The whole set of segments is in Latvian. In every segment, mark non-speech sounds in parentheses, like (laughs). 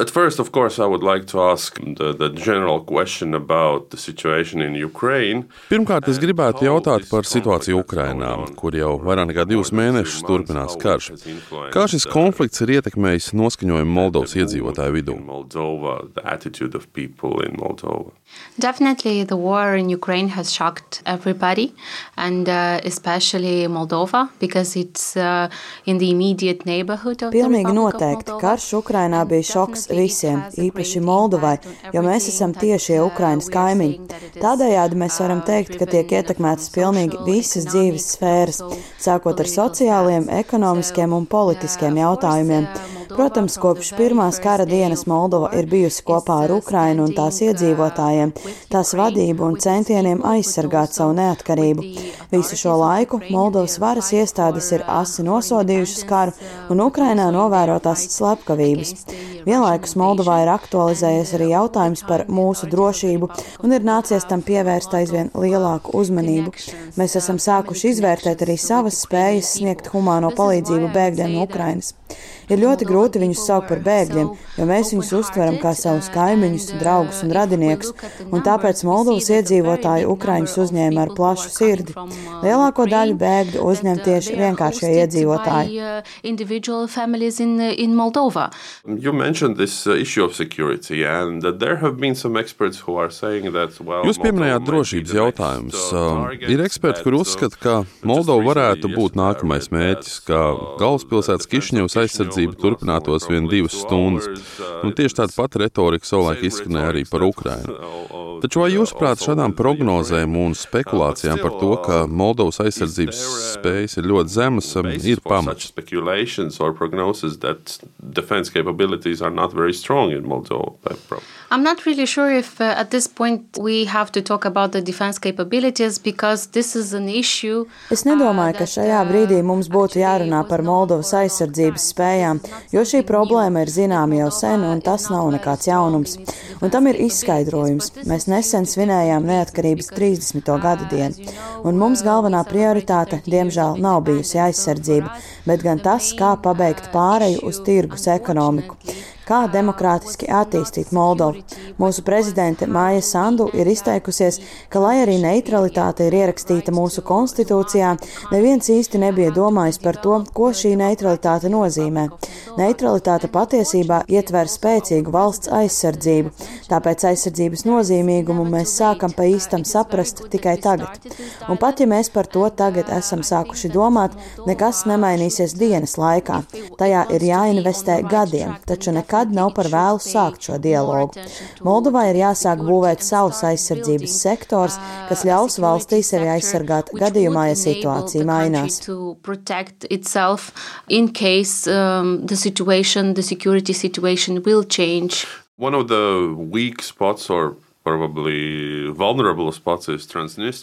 At first, of course, I would like to ask the, the general question about the situation in Ukraine. Pirmkārt, es gribētu jautāt par situāciju Ukrainā, kur jau vairāk nekā divus mēnešus turpinās karš. Kā šis konflikts ir ietekmējis noskaņojumu Moldovas iedzīvotāju vidū? Definitely, the war in Ukraine has shocked everybody, and uh, especially Moldova, because it's uh, in the immediate neighborhood of Pilnīgi noteikti. Karš Ukrainā bija šoks visiem, īpaši Moldovai, jo mēs esam tiešie Ukrainas kaimiņi. Tādējādi mēs varam teikt, ka tiek ietekmētas pilnīgi visas dzīves sfēras, sākot ar sociāliem, ekonomiskiem un politiskiem jautājumiem. Protams, kopš pirmās kara dienas Moldova ir bijusi kopā ar Ukrainu un tās iedzīvotājiem, tās vadību un centieniem aizsargāt savu neatkarību. Visu šo laiku Moldovas varas iestādes ir asi nosodījušas karu un Ukrainā novērotās slepkavības. Vienlaikus Moldovā ir aktualizējies arī jautājums par mūsu drošību un ir nācies tam pievērst aizvien lielāku uzmanību. Mēs esam sākuši izvērtēt arī savas spējas sniegt humāno palīdzību bēgļiem no Ukrainas. Ir ļoti grūti viņus saukt par bēgļiem, jo mēs viņus uztveram kā savus kaimiņus, draugus un radiniekus, un tāpēc Moldovas iedzīvotāji Ukraiņus uzņēma ar plašu sirdi. Lielāko daļu bēgļu uzņem tieši vienkāršie iedzīvotāji. Jūs pieminējāt drošības jautājumus. Ir eksperti, kur uzskata, ka Moldova varētu būt nākamais mērķis, kā galvaspilsētas Kišņevs aizsardzība turpinātos vien divas stundas. Un tieši tāda pati retorika savulaik izskanēja arī par Ukrainu. (laughs) Taču vai jūsuprāt šādām prognozēm un spekulācijām par to, ka Moldovas aizsardzības spējas ir ļoti zemas, ir pamats? I'm not really sure if uh, at this point we have to talk about the defense capabilities because this is an issue. Es nedomāju, ka šajā brīdī mums būtu jārunā par Moldovas aizsardzības spējām, jo šī problēma ir zināma jau sen un tas nav nekāds jaunums. Un tam ir izskaidrojums. Mēs nesen svinējām neatkarības 30. gada dienu, un mums galvenā prioritāte, diemžēl, nav bijusi aizsardzība, bet gan tas, kā pabeigt pāreju uz tirgus ekonomiku kā demokrātiski attīstīt Moldovu. Mūsu prezidente Māja Sandu ir izteikusies, ka, lai arī neutralitāte ir ierakstīta mūsu konstitūcijā, neviens īsti nebija domājis par to, ko šī neutralitāte nozīmē. Neutralitāte patiesībā ietver spēcīgu valsts aizsardzību, tāpēc aizsardzības nozīmīgumu mēs sākam pa īstam saprast tikai tagad. Un pat ja mēs par to tagad esam sākuši domāt, nekas nemainīsies dienas laikā. Tajā ir jāinvestē gadiem, taču nekad nekad nav par vēlu sākt šo dialogu. Moldovai ir jāsāk būvēt savus aizsardzības sektors, kas ļaus valstī sevi aizsargāt gadījumā, ja situācija mainās. Um, the situation, the security situation will change. One of the weak spots or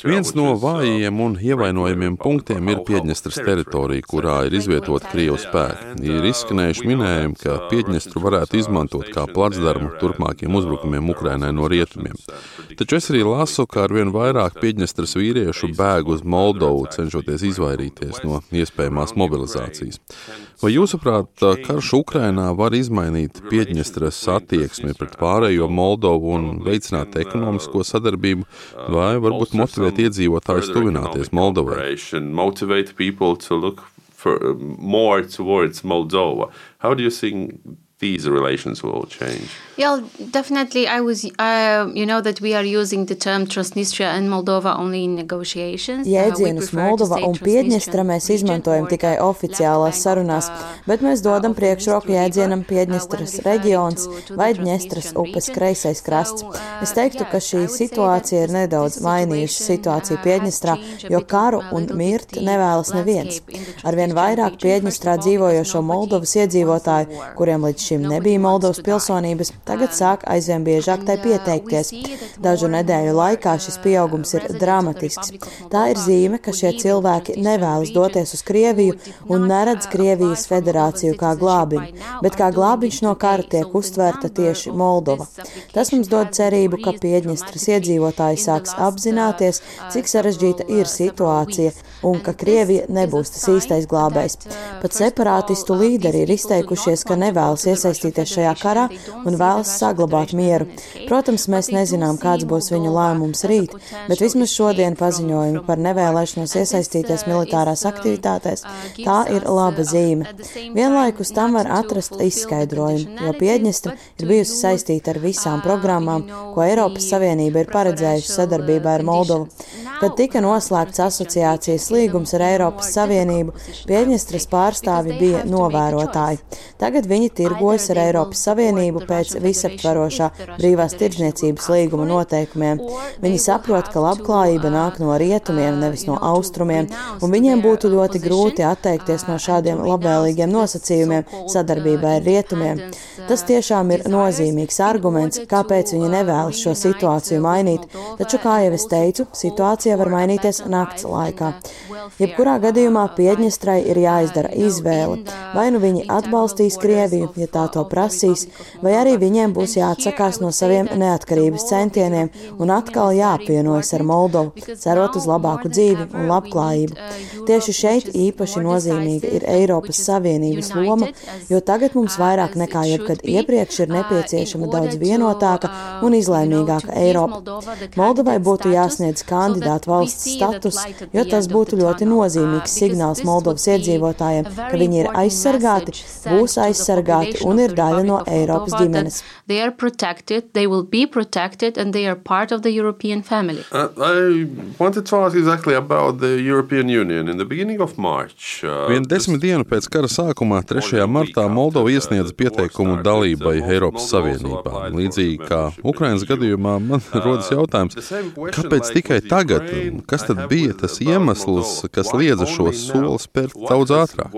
Viens no uh, vājajiem un ievainojamiem punktiem ir Piedņestras teritorija, kurā ir izvietota Krievijas spēki. Ir uh, izskanējuši minējumi, ka Piedņestru varētu izmantot kā placdarmu turpmākiem uzbrukumiem Ukrainai no rietumiem. Taču es arī lasu, ka arvien vairāk Piedņestras vīriešu bēg uz Moldovu, cenšoties izvairīties no iespējamās mobilizācijas. Vai jūsuprāt, karš Ukrainā var izmainīt Piedņestras attieksmi pret pārējo Moldovu un veicināt ekonomisko sadarbību, vai varbūt motivēt iedzīvotājus tuvināties Moldovai? For more towards Moldova. How do you think these relations will change? Yeah, definitely. I was, uh, you know, that we are using the term Transnistria and Moldova only in negotiations. Jēdzienus uh, Moldova un Piedņestra mēs izmantojam tikai oficiālās sarunās, bet mēs dodam priekšroku jēdzienam Piedņestras reģions vai Dņestras upes kreisais krasts. Es teiktu, ka šī situācija ir nedaudz mainījusi situāciju Piedņestrā, jo karu un mirt nevēlas neviens. Arvien vairāk Piedņestrā dzīvojošo Moldovas iedzīvotāju, kuriem līdz šim nebija Moldovas pilsonības, Tagad sāk aizvien biežāk tai pieteikties. Dažu nedēļu laikā šis pieaugums ir dramatisks. Tā ir zīme, ka šie cilvēki nevēlas doties uz Krieviju un neredz Krievijas federāciju kā glābiņu, bet kā glābiņš no kara tiek uztvērta tieši Moldova. Tas mums dod cerību, ka Piedņestras iedzīvotāji sāks apzināties, cik sarežģīta ir situācija un ka Krievija nebūs tas īstais glābējs. Pat separātistu līderi ir izteikušies, ka nevēlas iesaistīties šajā karā un vēlas saglabāt mieru. Protams, mēs nezinām, kāds būs viņu lēmums rīt, bet vismaz šodien paziņojumi par nevēlēšanos iesaistīties militārās aktivitātēs, tā ir laba zīme. Vienlaikus tam var atrast izskaidrojumu, jo Piedņestra ir bijusi saistīta ar visām programmām, ko Eiropas Savienība ir paredzējusi sadarbībā ar Moldovu. Kad tika noslēgts asociācijas līgums ar Eiropas Savienību, Piedņestras pārstāvi bija novērotāji. Tagad viņi tirgojas ar Eiropas Savienību pēc visaptvarošā brīvās tirdzniecības līguma noteikumiem. Viņi saprot, ka labklājība nāk no rietumiem, nevis no austrumiem, un viņiem būtu ļoti grūti atteikties no šādiem labvēlīgiem nosacījumiem sadarbībai ar rietumiem. Tas tiešām ir nozīmīgs arguments, kāpēc viņi nevēlas šo situāciju mainīt, taču, kā jau es teicu, situācija situācija var mainīties nakts laikā. Jebkurā gadījumā Piedņestrai ir jāizdara izvēle. Vai nu viņi atbalstīs Krieviju, ja tā to prasīs, vai arī viņiem būs jāatsakās no saviem neatkarības centieniem un atkal jāapvienojas ar Moldovu, cerot uz labāku dzīvi un labklājību. Tieši šeit īpaši nozīmīga ir Eiropas Savienības loma, jo tagad mums vairāk nekā jebkad iepriekš ir nepieciešama daudz vienotāka un izlēmīgāka Eiropa. Moldovai būtu jāsniedz kandidātu kandidātu valsts status, jo tas būtu ļoti nozīmīgs signāls Moldovas iedzīvotājiem, ka viņi ir aizsargāti, būs aizsargāti un ir daļa no Eiropas ģimenes. They are protected, they will be protected and they are part of the European family. Uh, I wanted to ask exactly about the European Union in the beginning of March. Uh, Vien desmit dienu pēc kara sākumā, 3. martā, Moldova iesniedza pieteikumu dalībai Eiropas Savienībā. Līdzīgi kā Ukrainas gadījumā, man (laughs) rodas jautājums, kāpēc tikai tagad Kas tad bija tas iemesls, kas liedza šo soli spērt daudz ātrāk?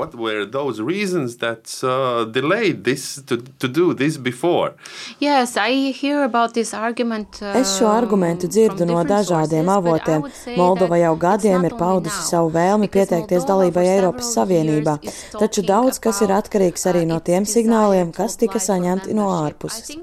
Yes, argument, uh, es šo argumentu dzirdu no dažādiem avotiem. Moldova jau gadiem ir paudusi savu vēlmi pieteikties dalībai Eiropas Savienībā, taču daudz kas ir atkarīgs arī no tiem signāliem, kas tika saņemti no ārpuses.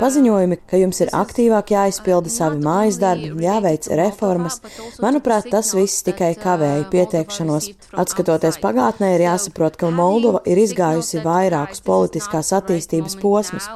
Paziņojumi, ka jums ir aktīvāk jāizpilda savi mājas darbi, jāveic reformas, manuprāt, tas viss tikai kavēja pieteikšanos. Atskatoties pagātnē, ir jāsaprot, ka Moldova ir izgājusi vairākus politiskās attīstības posmus.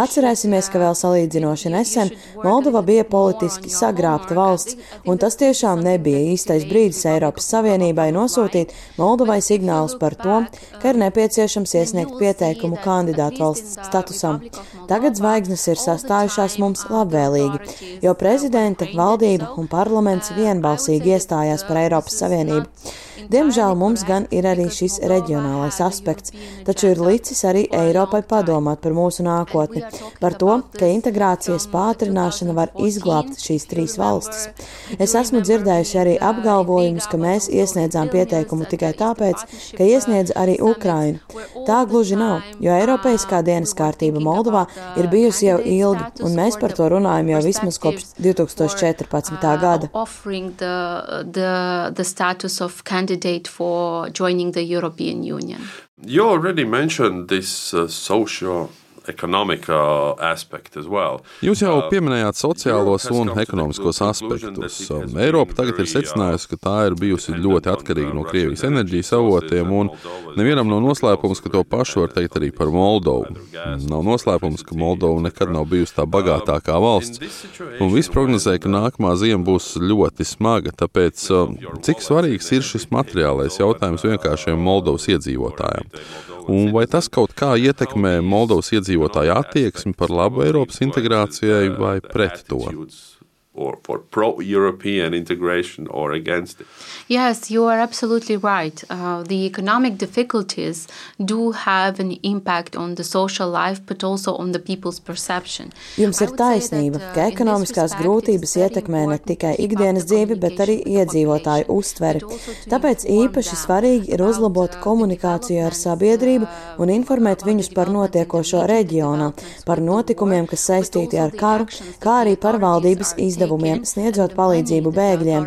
Atcerēsimies, ka vēl salīdzinoši nesen Moldova bija politiski sagrābta valsts, un tas tiešām nebija īstais brīdis Eiropas Savienībai nosūtīt Moldovai signālus par to, ka ir nepieciešams iesniegt pieteikumu kandidātu valsts statusam. Tagad zvaigznes ir sastājušās mums labvēlīgi, jo prezidenta, valdība un parlaments vienbalsīgi iestājās par Eiropas Savienību. Diemžēl mums gan ir arī šis reģionālais aspekts, taču ir licis arī Eiropai padomāt par mūsu nākotni, par to, ka integrācijas pātrināšana var izglābt šīs trīs valstis. Es esmu dzirdējusi arī apgalvojumus, ka mēs iesniedzām pieteikumu tikai tāpēc, ka iesniedz arī Ukraina. Tā gluži nav, jo Eiropeiskā dienas kārtība Moldovā ir bijusi jau ilgi, un mēs par to runājam jau vismaz kopš 2014. gada candidate for joining the European Union. You already mentioned this uh, social Well. Jūs jau uh, pieminējāt sociālos un ekonomiskos aspektus. Eiropa tagad ir secinājusi, ka tā ir bijusi ļoti atkarīga no Krievijas enerģijas avotiem, un nevienam nav noslēpums, ka to pašu var teikt arī par Moldovu. Nav noslēpums, ka Moldova nekad nav bijusi tā bagātākā valsts, un viss prognozē, ka nākamā ziema būs ļoti smaga, tāpēc cik svarīgs ir šis materiālais jautājums vienkāršiem Moldovas iedzīvotājiem? Un vai tas kaut kā ietekmē Moldovas iedzīvotāju attieksmi par labu Eiropas integrācijai vai pret to? Or for pro-European integration or against it. Yes, you are absolutely right. Uh, the economic difficulties do have an impact on the social life, but also on the people's perception. Jums ir taisnība, that, uh, ka ekonomiskās grūtības ietekmē ne tikai ikdienas dzīvi, bet arī iedzīvotāju uztveri. Tāpēc īpaši svarīgi ir uzlabot komunikāciju ar sabiedrību un informēt viņus par notiekošo reģionā, par notikumiem, kas saistīti ar karu, kā arī par valdības izdevumiem izdevumiem, sniedzot palīdzību bēgļiem.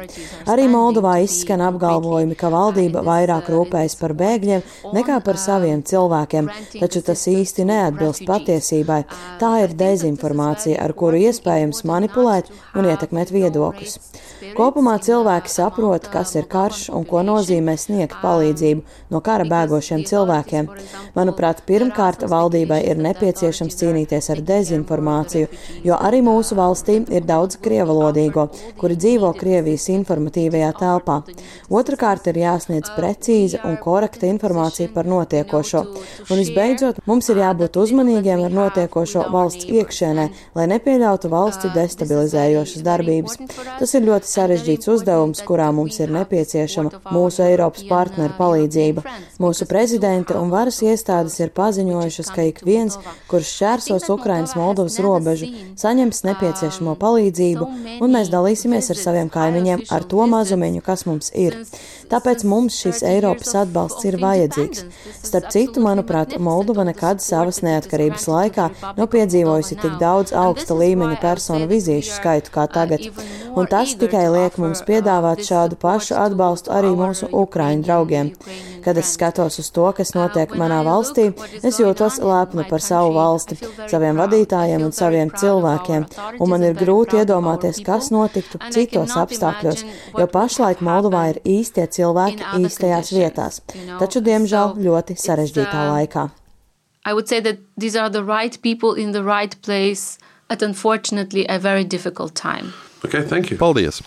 Arī Moldovā izskan apgalvojumi, ka valdība vairāk rūpējas par bēgļiem nekā par saviem cilvēkiem, taču tas īsti neatbilst patiesībai. Tā ir dezinformācija, ar kuru iespējams manipulēt un ietekmēt viedokļus. Kopumā cilvēki saprot, kas ir karš un ko nozīmē sniegt palīdzību no kara bēgošiem cilvēkiem. Manuprāt, pirmkārt, valdībai ir nepieciešams cīnīties ar dezinformāciju, jo arī mūsu valstī ir daudz krievalodīgo, kuri dzīvo Krievijas informatīvajā telpā. Otrakārt, ir jāsniedz precīza un korekta informācija par notiekošo. Un visbeidzot, mums ir jābūt uzmanīgiem ar notiekošo valsts iekšēnē, lai nepieļautu valsti destabilizējošas darbības. Tas ir ļoti sarežģīts uzdevums, kurā mums ir nepieciešama mūsu Eiropas partneru palīdzība. Mūsu prezidenta un varas iestādes ir paziņojušas, ka ik viens, kurš šķērsos Ukrainas Moldovas robežu, saņems nepieciešamo palīdzību, un mēs dalīsimies ar saviem kaimiņiem ar to mazumiņu, kas mums ir. Tāpēc mums šis Eiropas atbalsts ir vajadzīgs. Starp citu, manuprāt, Moldova nekad savas neatkarības laikā nav piedzīvojusi tik daudz augsta līmeņa personu vizīšu skaitu kā tagad. Un tas tikai liek mums piedāvāt šādu pašu atbalstu arī mūsu ukraiņu draugiem. Kad es skatos uz to, kas notiek manā valstī, es jūtos lepni par savu valsti, saviem vadītājiem un saviem cilvēkiem, un man ir grūti iedomāties, kas notiktu citos apstākļos, jo pašlaik Moldovā ir īstie cilvēki īstajās vietās, taču, diemžēl, ļoti sarežģītā laikā. I would say that these are the right people in the right place at unfortunately a very difficult time. Okay, thank you. Paldies!